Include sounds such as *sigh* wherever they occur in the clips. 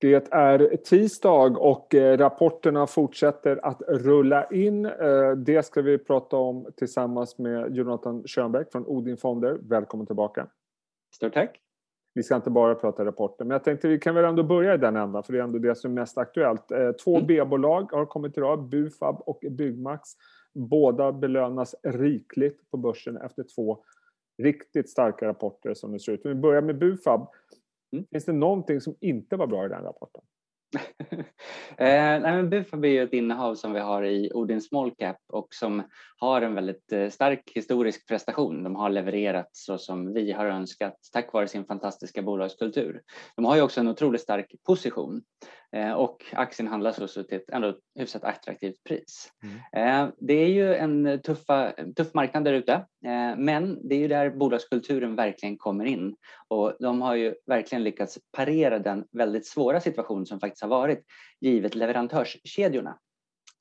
Det är tisdag och eh, rapporterna fortsätter att rulla in. Eh, det ska vi prata om tillsammans med Jonathan Schönbeck från Odin Fonder. Välkommen tillbaka. Stort tack. Vi ska inte bara prata rapporter, men jag tänkte vi kan väl ändå börja i den ändan för det är ändå det som är mest aktuellt. Eh, två mm. B-bolag har kommit idag, Bufab och Byggmax. Båda belönas rikligt på börsen efter två riktigt starka rapporter som det ser ut. Vi börjar med Bufab. Mm. Finns det någonting som inte var bra i den rapporten? *laughs* eh, nej, men Bufab är ju ett innehav som vi har i Odin Small Cap och som har en väldigt eh, stark historisk prestation. De har levererat så som vi har önskat tack vare sin fantastiska bolagskultur. De har ju också en otroligt stark position och aktien handlas också till ett ändå hyfsat attraktivt pris. Mm. Eh, det är ju en tuffa, tuff marknad där ute men det är ju där bolagskulturen verkligen kommer in och de har ju verkligen lyckats parera den väldigt svåra situation som faktiskt har varit givet leverantörskedjorna.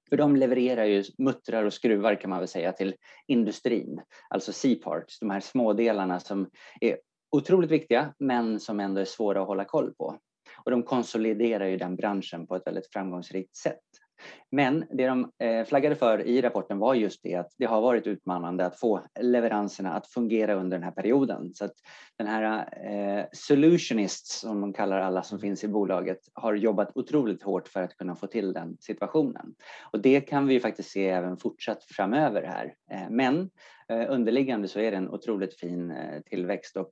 För de levererar ju muttrar och skruvar kan man väl säga till industrin, alltså C-parts, de här smådelarna som är otroligt viktiga men som ändå är svåra att hålla koll på. Och de konsoliderar ju den branschen på ett väldigt framgångsrikt sätt. Men det de eh, flaggade för i rapporten var just det att det har varit utmanande att få leveranserna att fungera under den här perioden. Så att den här eh, solutionists, som de kallar alla som finns i bolaget, har jobbat otroligt hårt för att kunna få till den situationen. Och det kan vi faktiskt se även fortsatt framöver här. Eh, men underliggande så är det en otroligt fin tillväxt och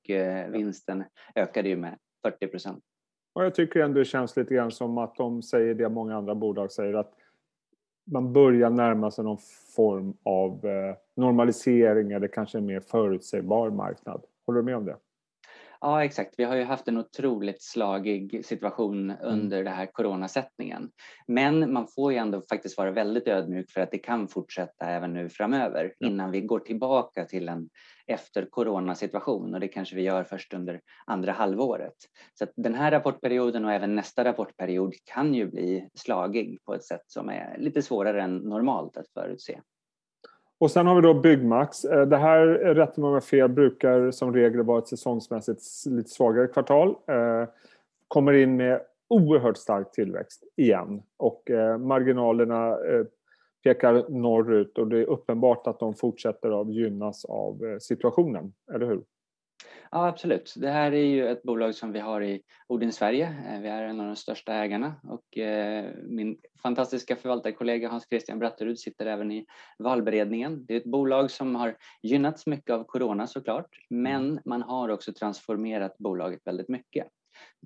vinsten ökade ju med 40 procent. Och jag tycker ändå det känns lite grann som att de säger det många andra bolag säger att man börjar närma sig någon form av eh, normalisering eller kanske en mer förutsägbar marknad. Håller du med om det? Ja, exakt. Vi har ju haft en otroligt slagig situation mm. under den här coronasättningen. Men man får ju ändå faktiskt vara väldigt ödmjuk för att det kan fortsätta även nu framöver mm. innan vi går tillbaka till en efter coronasituation och det kanske vi gör först under andra halvåret. Så den här rapportperioden och även nästa rapportperiod kan ju bli slagig på ett sätt som är lite svårare än normalt att förutse. Och sen har vi då Byggmax. Eh, det här, rätt många fel, brukar som regel vara ett säsongsmässigt lite svagare kvartal. Eh, kommer in med oerhört stark tillväxt igen och eh, marginalerna pekar norrut och det är uppenbart att de fortsätter att gynnas av situationen, eller hur? Ja, absolut. Det här är ju ett bolag som vi har i Odin Sverige. Eh, vi är en av de största ägarna och eh, min fantastiska förvaltarkollega Hans Christian Bratterud sitter även i valberedningen. Det är ett bolag som har gynnats mycket av corona såklart, men man har också transformerat bolaget väldigt mycket.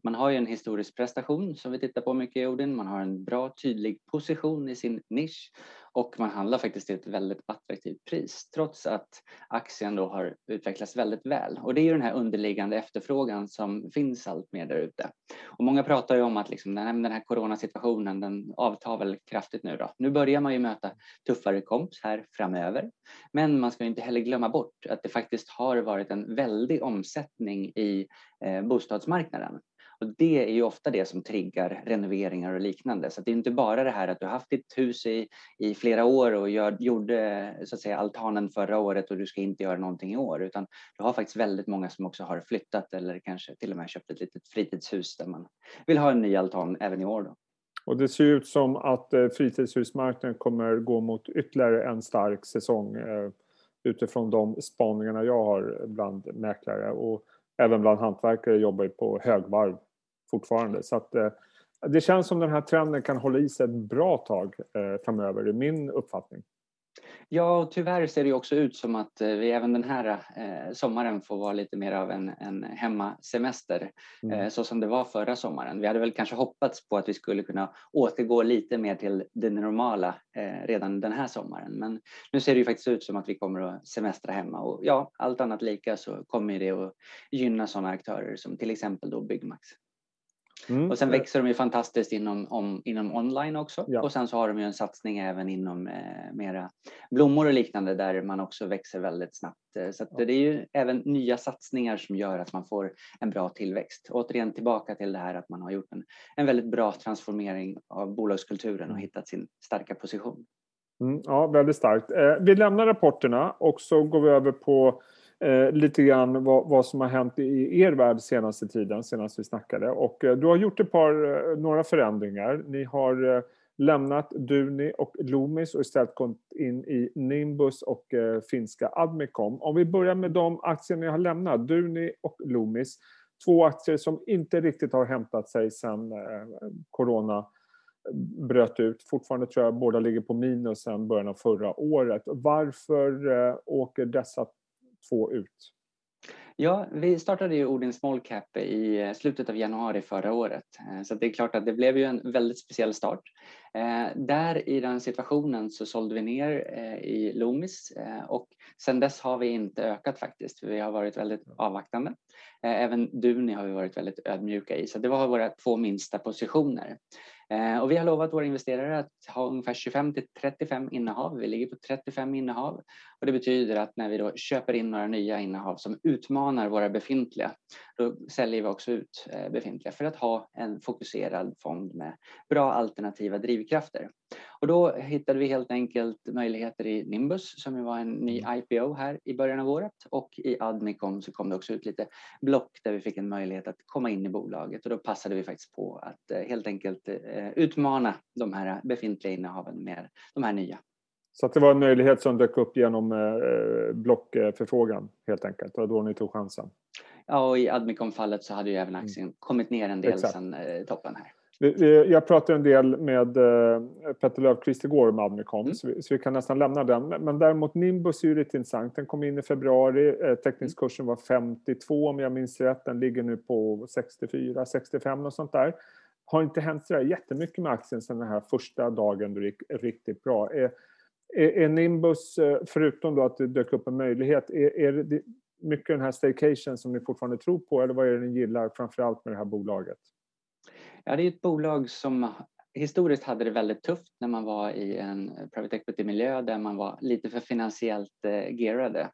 Man har ju en historisk prestation som vi tittar på mycket i Odin. Man har en bra tydlig position i sin nisch och man handlar faktiskt till ett väldigt attraktivt pris trots att aktien då har utvecklats väldigt väl. Och det är ju den här underliggande efterfrågan som finns allt mer där ute. Och många pratar ju om att liksom, den här coronasituationen den avtar väl kraftigt nu då. Nu börjar man ju möta tuffare komps här framöver. Men man ska inte heller glömma bort att det faktiskt har varit en väldig omsättning i eh, bostadsmarknaden. Och det är ju ofta det som triggar renoveringar och liknande. Så det är inte bara det här att du har haft ditt hus i, i flera år och gör, gjorde så att säga, altanen förra året och du ska inte göra någonting i år, utan du har faktiskt väldigt många som också har flyttat eller kanske till och med köpt ett litet fritidshus där man vill ha en ny altan även i år. Då. Och det ser ut som att eh, fritidshusmarknaden kommer gå mot ytterligare en stark säsong eh, utifrån de spaningarna jag har bland mäklare och även bland hantverkare jobbar på högvarv fortfarande. Så att, eh, det känns som den här trenden kan hålla i sig ett bra tag eh, framöver, i min uppfattning. Ja, och tyvärr ser det också ut som att eh, vi även den här sommaren får vara lite mer av en, en hemmasemester, mm. så som det var förra sommaren. Vi hade väl kanske hoppats på att vi skulle kunna återgå lite mer till det normala redan den här sommaren, men nu ser det ju faktiskt ut som att vi kommer att semestra hemma och ja, allt annat lika så kommer det att gynna sådana aktörer som till exempel då Byggmax. Mm. Och sen växer de ju fantastiskt inom, om, inom online också. Ja. Och sen så har de ju en satsning även inom eh, mera blommor och liknande där man också växer väldigt snabbt. Eh, så ja. det är ju även nya satsningar som gör att man får en bra tillväxt. Återigen tillbaka till det här att man har gjort en, en väldigt bra transformering av bolagskulturen och mm. hittat sin starka position. Mm, ja, väldigt starkt. Eh, vi lämnar rapporterna och så går vi över på eh, lite grann vad, vad, som har hänt i er värld senaste tiden, senast vi snackade. Och eh, du har gjort ett par, eh, några förändringar. Ni har eh, lämnat Duni och Loomis och istället gått in i Nimbus och eh, finska Admicom. Om vi börjar med de aktier ni har lämnat, Duni och Loomis. Två aktier som inte riktigt har hämtat sig sedan eh, corona eh, bröt ut. Fortfarande tror jag båda ligger på minus sedan början av förra året. Varför eh, åker dessa två ut? Ja, vi startade ju Odin Small Cap i eh, slutet av januari förra året. Eh, så det är klart att det blev ju en väldigt speciell start. Eh, där i den situationen så sålde vi ner i Loomis och sen dess har vi inte ökat faktiskt. Vi har varit väldigt avvaktande. Även Duni har vi varit väldigt ödmjuka i, så det var våra två minsta positioner. Eh, och vi har lovat våra investerare att ha ungefär 25 till 35 innehav. Vi ligger på 35 innehav och det betyder att när vi då köper in några nya innehav som utmanar våra befintliga, då säljer vi också ut eh, befintliga för att ha en fokuserad fond med bra alternativa drivkrafter. Och då hittade vi helt enkelt möjligheter i Nimbus som var en ny mm. IPO här i början av året och i Admicom så kom det också ut lite block där vi fick en möjlighet att komma in i bolaget och då passade vi faktiskt på att eh, helt enkelt eh, utmana de här befintliga innehaven med de här nya. Så att det var en möjlighet som dök upp genom eh, blockförfrågan helt enkelt. Var då ni tog chansen. Ja, och i Admicom-fallet så hade ju även aktien mm. kommit ner en del Exakt. sedan toppen här. Jag pratade en del med eh, Petter Löfqvist igår om Admicom, mm. så, vi, så, vi, kan nästan lämna den. Men däremot Nimbus är ju lite intressant. Den kom in i februari, eh, teckningskursen var 52 om jag minns rätt. Den ligger nu på 64, 65 och sånt där. Har inte hänt så jättemycket med aktien sedan den här första dagen då det gick riktigt bra. Är, är, är Nimbus, eh, förutom då att det dök upp en möjlighet, är, är det mycket den här staycation som ni fortfarande tror på eller vad är det ni gillar framförallt med det här bolaget? Ja, det är ett bolag som historiskt hade det väldigt tufft när man var i en private equity-miljö där man var lite för finansiellt eh, gearade.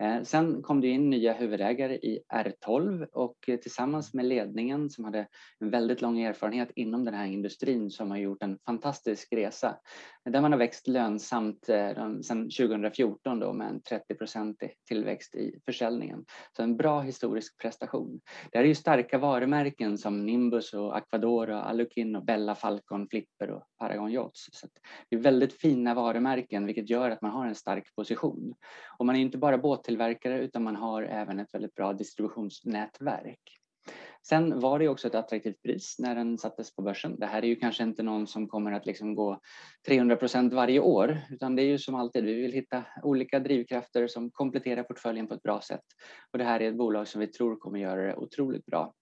Eh, sen kom det in nya huvudägare i R12 och eh, tillsammans med ledningen som hade en väldigt lång erfarenhet inom den här industrin som har gjort en fantastisk resa där man har växt lönsamt eh, sedan 2014 då med en 30-procentig tillväxt i försäljningen. Så en bra historisk prestation. Det här är ju starka varumärken som Nimbus och Aquador och Alukin och Bella Falcon Flipper och Paragon Yachts. Så det är väldigt fina varumärken vilket gör att man har en stark position. Och man är inte bara båttillverkare utan man har även ett väldigt bra distributionsnätverk. Sen var det också ett attraktivt pris när den sattes på börsen. Det här är ju kanske inte någon som kommer att liksom gå 300 procent varje år, utan det är ju som alltid, vi vill hitta olika drivkrafter som kompletterar portföljen på ett bra sätt. Och det här är ett bolag som vi tror kommer göra det otroligt bra.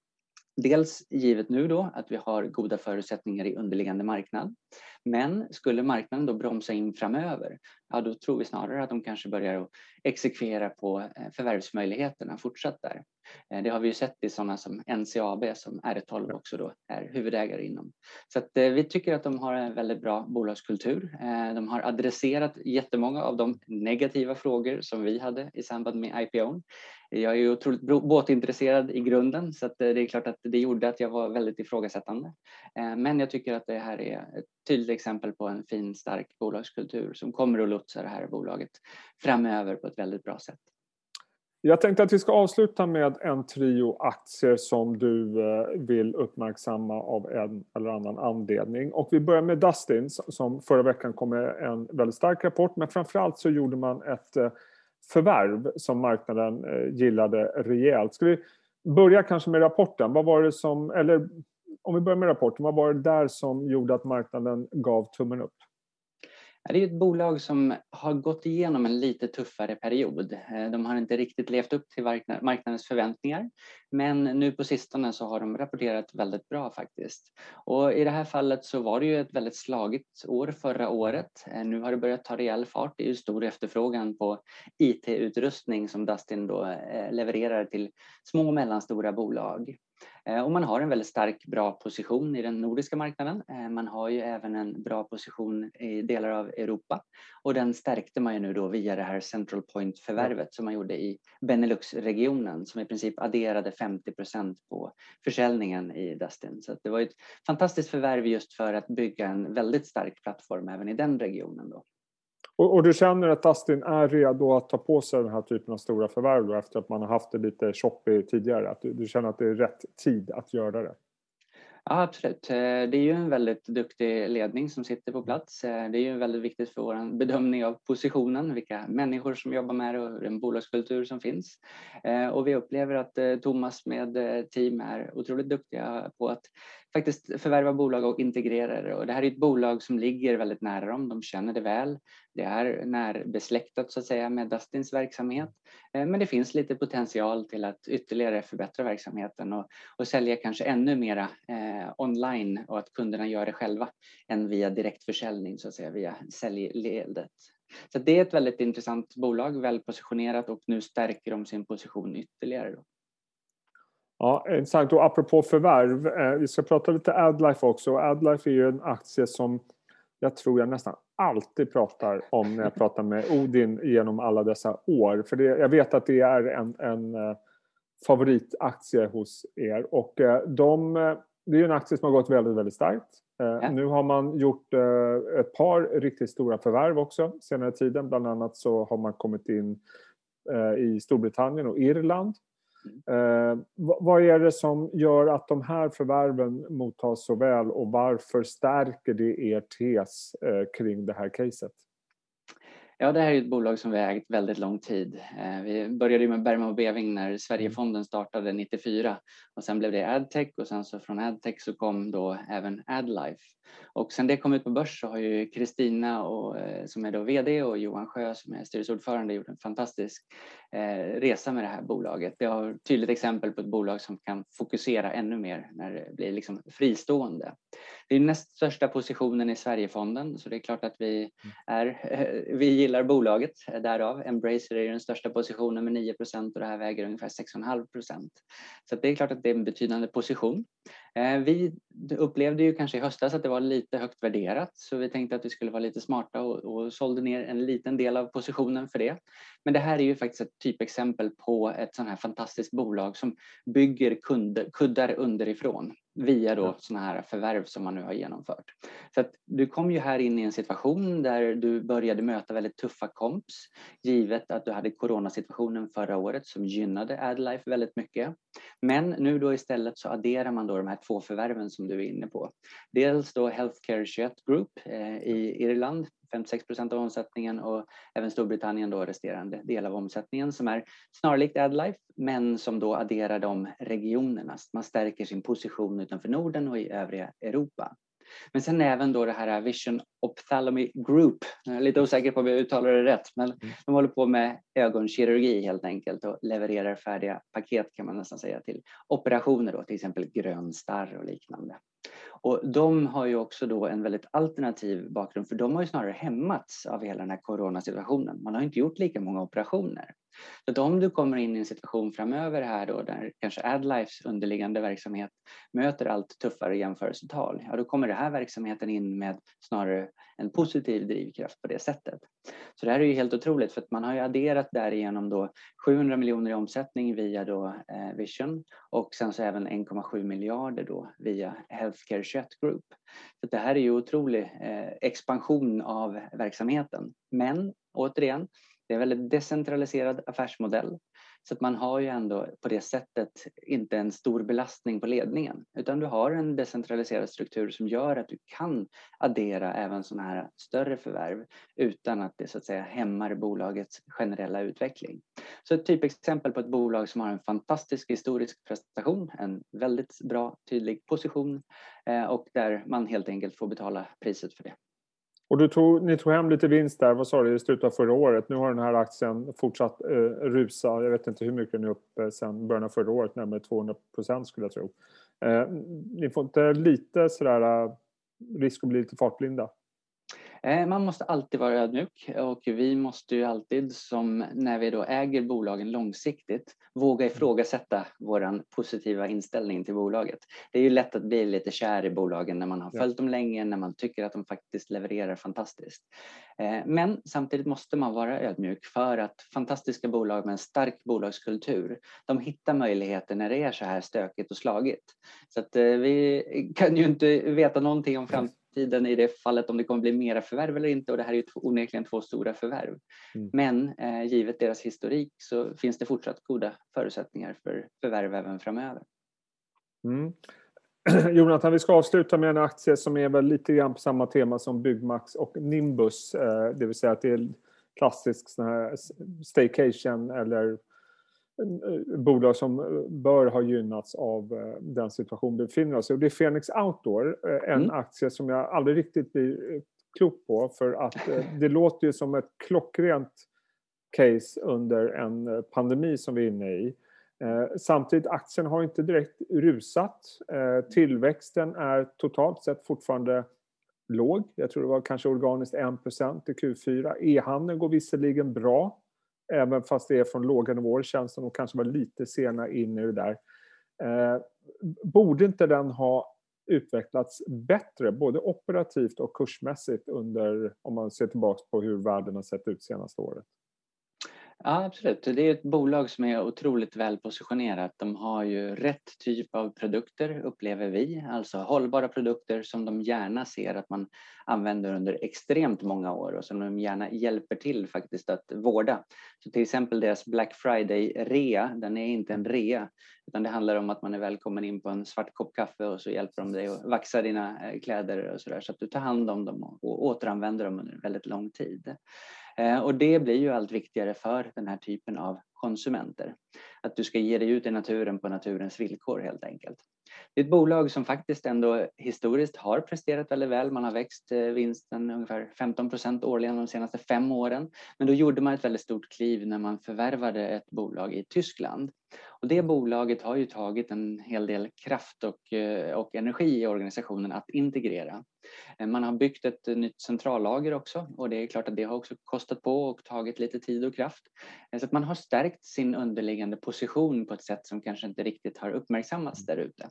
Dels givet nu då att vi har goda förutsättningar i underliggande marknad. Men skulle marknaden då bromsa in framöver, ja då tror vi snarare att de kanske börjar exekvera på eh, förvärvsmöjligheterna fortsatt där. Eh, det har vi ju sett i sådana som NCAB som R12 också då är huvudägare inom. Så att eh, vi tycker att de har en väldigt bra bolagskultur. De har adresserat jättemånga av de negativa frågor som vi hade i samband med IPO. Jag är ju otroligt båtintresserad i grunden så att det är klart att det gjorde att jag var väldigt ifrågasättande. Men jag tycker att det här är ett tydligt exempel på en fin stark bolagskultur som kommer att lotsa det här bolaget framöver på ett väldigt bra sätt. Jag tänkte att vi ska avsluta med en trio aktier som du eh, vill uppmärksamma av en eller annan anledning. Och vi börjar med Dustins, som förra veckan kom med en väldigt stark rapport men framförallt så gjorde man ett eh, förvärv som marknaden eh, gillade rejält. Ska vi börja kanske med rapporten? Vad var det som, eller om vi börjar med rapporten, vad var det där som gjorde att marknaden gav tummen upp? Det är ett bolag som har gått igenom en lite tuffare period. Eh, de har inte riktigt levt upp till marknadens förväntningar. Men nu på sistone så har de rapporterat väldigt bra faktiskt. Och i det här fallet så var det ju ett väldigt slagigt år förra året. Eh, nu har det börjat ta rejäl fart. Det är ju stor efterfrågan på IT-utrustning som Dustin då eh, levererar till små och mellanstora bolag. Eh, och man har en väldigt stark, bra position i den nordiska marknaden. Eh, man har ju även en bra position i delar av Europa och den stärkte man ju nu då via det här Central Point-förvärvet som man gjorde i Benelux-regionen som i princip adderade 50 procent på försäljningen i Dustin. Så det var ett fantastiskt förvärv just för att bygga en väldigt stark plattform även i den regionen. Då. Och, och, du känner att Dustin är redo att ta på sig den här typen av stora förvärv då, efter att man har haft det lite choppy tidigare? Att du, du känner att det är rätt tid att göra det? Ja, absolut. Eh, det är ju en väldigt duktig ledning som sitter på plats. Eh, det är ju väldigt viktigt för vår bedömning av positionen, vilka människor som jobbar med det och den bolagskultur som finns. Eh, och vi upplever att Thomas med team är otroligt duktiga på att faktiskt förvärva bolag och integrera det. Och det här är ett bolag som ligger väldigt nära dem, de känner det väl. Det är närbesläktat så att säga med Dustins verksamhet. Eh, men det finns lite potential till att ytterligare förbättra verksamheten och, och sälja kanske ännu mera eh, online och att kunderna gör det själva än via direktförsäljning så att säga via säljledet. Så det är ett väldigt intressant bolag, välpositionerat och nu stärker de sin position ytterligare. Då. Ja, intressant. Och apropå förvärv, eh, vi ska prata lite Adlife också. Adlife är ju en aktie som jag tror jag nästan alltid pratar om när jag pratar med Odin genom alla dessa år. För det, jag vet att det är en, en eh, favoritaktie hos er. Och eh, de, det är en aktie som har gått väldigt, väldigt starkt. Ja. Nu har man gjort ett par riktigt stora förvärv också senare tiden. Bland annat så har man kommit in i Storbritannien och Irland. Eh, vad är det som gör att de här förvärven mottas så väl och varför stärker det er tes eh, kring det här caset? Ja, det här är ett bolag som vi har ägt väldigt lång tid. Eh, vi började med Bergman och Beving när Sverigefonden startade 94 och sen blev det Adtech och sen så från Adtech så kom då även Adlife. Och sen det kom ut på börs så har ju Kristina eh, som är då VD och Johan Sjö som är styrelseordförande gjort en fantastisk resa med det här bolaget. Det har ett tydligt exempel på ett bolag som kan fokusera ännu mer när det blir liksom fristående. Det är näst största positionen i Sverigefonden så det är klart att vi, mm. är, vi gillar bolaget därav. Embracer är den största positionen med 9% och det här väger ungefär 6,5% Så det är klart att det är en betydande position. Eh, vi upplevde ju kanske i höstas att det var lite högt värderat så vi tänkte att vi skulle vara lite smarta och, och sålde ner en liten del av positionen för det. Men det här är ju faktiskt ett typexempel på ett sånt här fantastiskt bolag som bygger kunder, kuddar underifrån via då sådana här förvärv som man nu har genomfört. Så att du kom ju här in i en situation där du började möta väldigt tuffa komps givet att du hade coronasituationen förra året som gynnade Adlife väldigt mycket. Men nu då istället så adderar man då de här två förvärven som du är inne på. Dels då Healthcare 21 Group eh, i Irland 56 procent av omsättningen och även Storbritannien då resterande del av omsättningen som är snarlikt Adlife men som då adderar de regionerna. Man stärker sin position utanför Norden och i övriga Europa. Men sen även då det här Vision Ophthalmy Group. Jag är lite osäker på om jag uttalar det rätt, men mm. de håller på med ögonkirurgi helt enkelt och levererar färdiga paket kan man nästan säga till operationer då, till exempel grön starr och liknande. Och de har ju också då en väldigt alternativ bakgrund för de har ju snarare hämmats av hela den här coronasituationen. Man har inte gjort lika många operationer. Så att om du kommer in i en situation framöver här då där kanske Adlifes underliggande verksamhet möter allt tuffare jämförelsetal, ja då kommer den här verksamheten in med snarare en positiv drivkraft på det sättet. Så det här är ju helt otroligt för att man har ju adderat därigenom då 700 miljoner i omsättning via då eh, Vision och sen så även 1,7 miljarder då via Healthcare 21 Group. Så det här är ju otrolig eh, expansion av verksamheten. Men återigen, det är en väldigt decentraliserad affärsmodell så att man har ju ändå på det sättet inte en stor belastning på ledningen utan du har en decentraliserad struktur som gör att du kan addera även sådana här större förvärv utan att det så att säga hämmar bolagets generella utveckling. Så ett typexempel på ett bolag som har en fantastisk historisk prestation, en väldigt bra tydlig position eh, och där man helt enkelt får betala priset för det. Och du tog, ni tog hem lite vinst där, vad sa du, i slutet av förra året. Nu har den här aktien fortsatt eh, rusa. Jag vet inte hur mycket den är upp eh, sen början av förra året, närmare 200 procent skulle jag tro. Eh, ni får inte lite sådär eh, risk att bli lite fartblinda? Eh, man måste alltid vara ödmjuk och vi måste ju alltid som när vi då äger bolagen långsiktigt våga mm. ifrågasätta våran positiva inställning till bolaget. Det är ju lätt att bli lite kär i bolagen när man har följt dem länge, när man tycker att de faktiskt levererar fantastiskt. Eh, men samtidigt måste man vara ödmjuk för att fantastiska bolag med en stark bolagskultur, de hittar möjligheter när det är så här stökigt och slagigt. Så att eh, vi kan ju inte veta någonting om framtiden framtiden i det fallet om det kommer bli mera förvärv eller inte och det här är ju onekligen två stora förvärv. Mm. Men eh, givet deras historik så finns det fortsatt goda förutsättningar för förvärv även framöver. Mm. *clears throat* Jonathan, vi ska avsluta med en aktie som är väl lite grann på samma tema som Byggmax och Nimbus. Eh, det vill säga att det är klassisk sån här staycation eller bolag som eh, bör ha gynnats av den situation vi befinner oss i. Och det är Phoenix Outdoor, en mm. aktie som jag aldrig riktigt blir klok på för att *laughs* det låter ju som ett klockrent case under en pandemi som vi är inne i. Eh, samtidigt aktien har inte direkt rusat. Eh, tillväxten är totalt sett fortfarande låg. Jag tror det var kanske organiskt 1% i Q4. E-handeln går visserligen bra. Även fast det är från låga nivåer känns som de kanske var lite sena in i det där. Eh, borde inte den ha utvecklats bättre både operativt och kursmässigt under, om man ser tillbaka på hur världen har sett ut senaste året? Ja, absolut. Det är ett bolag som är otroligt väl positionerat. De har ju rätt typ av produkter, upplever vi. Alltså hållbara produkter som de gärna ser att man använder under extremt många år och som de gärna hjälper till faktiskt att vårda. Så till exempel deras Black Friday-rea, den är inte en rea utan det handlar om att man är välkommen in på en svart kopp kaffe och så hjälper de dig att vaxa dina eh, kläder och så där så att du tar hand om dem och återanvänder dem under väldigt lång tid. Eh, och det blir ju allt viktigare för den här typen av konsumenter. Att du ska ge dig ut i naturen på naturens villkor helt enkelt. Det är ett bolag som faktiskt ändå historiskt har presterat väldigt väl. Man har växt eh, vinsten ungefär 15 procent årligen de senaste fem åren. Men då gjorde man ett väldigt stort kliv när man förvärvade ett bolag i Tyskland. Och det bolaget har ju tagit en hel del kraft och, eh, och energi i organisationen att integrera. Eh, man har byggt ett nytt centrallager också och det är klart att det har också kostat på och tagit lite tid och kraft. Så att man har stärkt sin underliggande position på ett sätt som kanske inte riktigt har uppmärksammats där ute.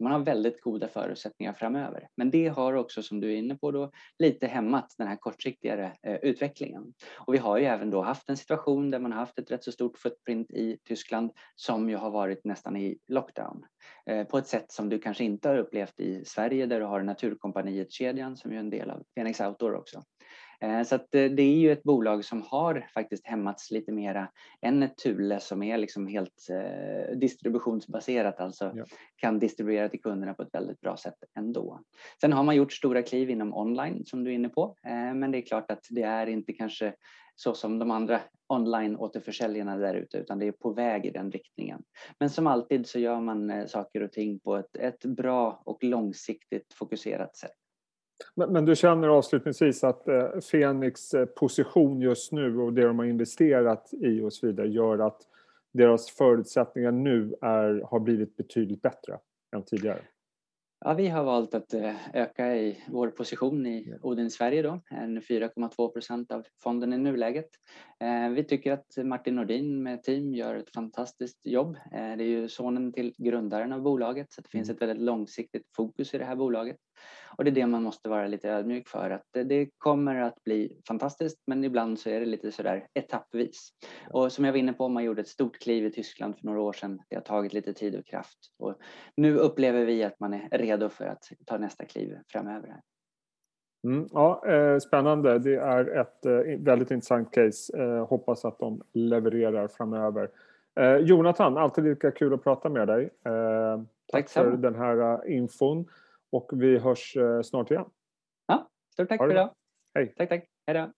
Man har väldigt goda förutsättningar framöver. Men det har också, som du är inne på, då, lite hämmat den här kortsiktigare eh, utvecklingen. Och vi har ju även då haft en situation där man har haft ett rätt så stort footprint i Tyskland som ju har varit nästan i lockdown eh, på ett sätt som du kanske inte har upplevt i Sverige där du har Naturkompaniet-kedjan som är en del av Phoenix Outdoor också. Eh, så att eh, det är ju ett bolag som har faktiskt hämmats lite mera än ett Thule som är liksom helt eh, distributionsbaserat, alltså ja. kan distribuera till kunderna på ett väldigt bra sätt ändå. Sen har man gjort stora kliv inom online som du är inne på, men det är klart att det är inte kanske så som de andra online-återförsäljarna där ute, utan det är på väg i den riktningen. Men som alltid så gör man eh, saker och ting på ett, ett bra och långsiktigt fokuserat sätt. Men, men, du känner avslutningsvis att eh, Fenix eh, position just nu och det de har investerat i och så vidare gör att deras förutsättningar nu är, har blivit betydligt bättre än tidigare? Ja, vi har valt att eh, öka i vår position i Odin Sverige då, en 4,2 procent av fonden i nuläget. Eh, vi tycker att Martin Nordin med team gör ett fantastiskt jobb. Eh, det är ju sonen till grundaren av bolaget så det finns mm. ett väldigt långsiktigt fokus i det här bolaget. Och det är det man måste vara lite ödmjuk för att det kommer att bli fantastiskt men ibland så är det lite sådär etappvis. Och som jag var inne på, man gjorde ett stort kliv i Tyskland för några år sedan. Det har tagit lite tid och kraft och nu upplever vi att man är redo för att ta nästa kliv framöver. Här. Mm, ja, eh, spännande. Det är ett eh, väldigt intressant case. Eh, hoppas att de levererar framöver. Jonathan, alltid lika kul att prata med dig. tack, tack för den här infon och vi hörs snart igen. Ja, stort tack för idag. Hej. Tack, tack. Hej då.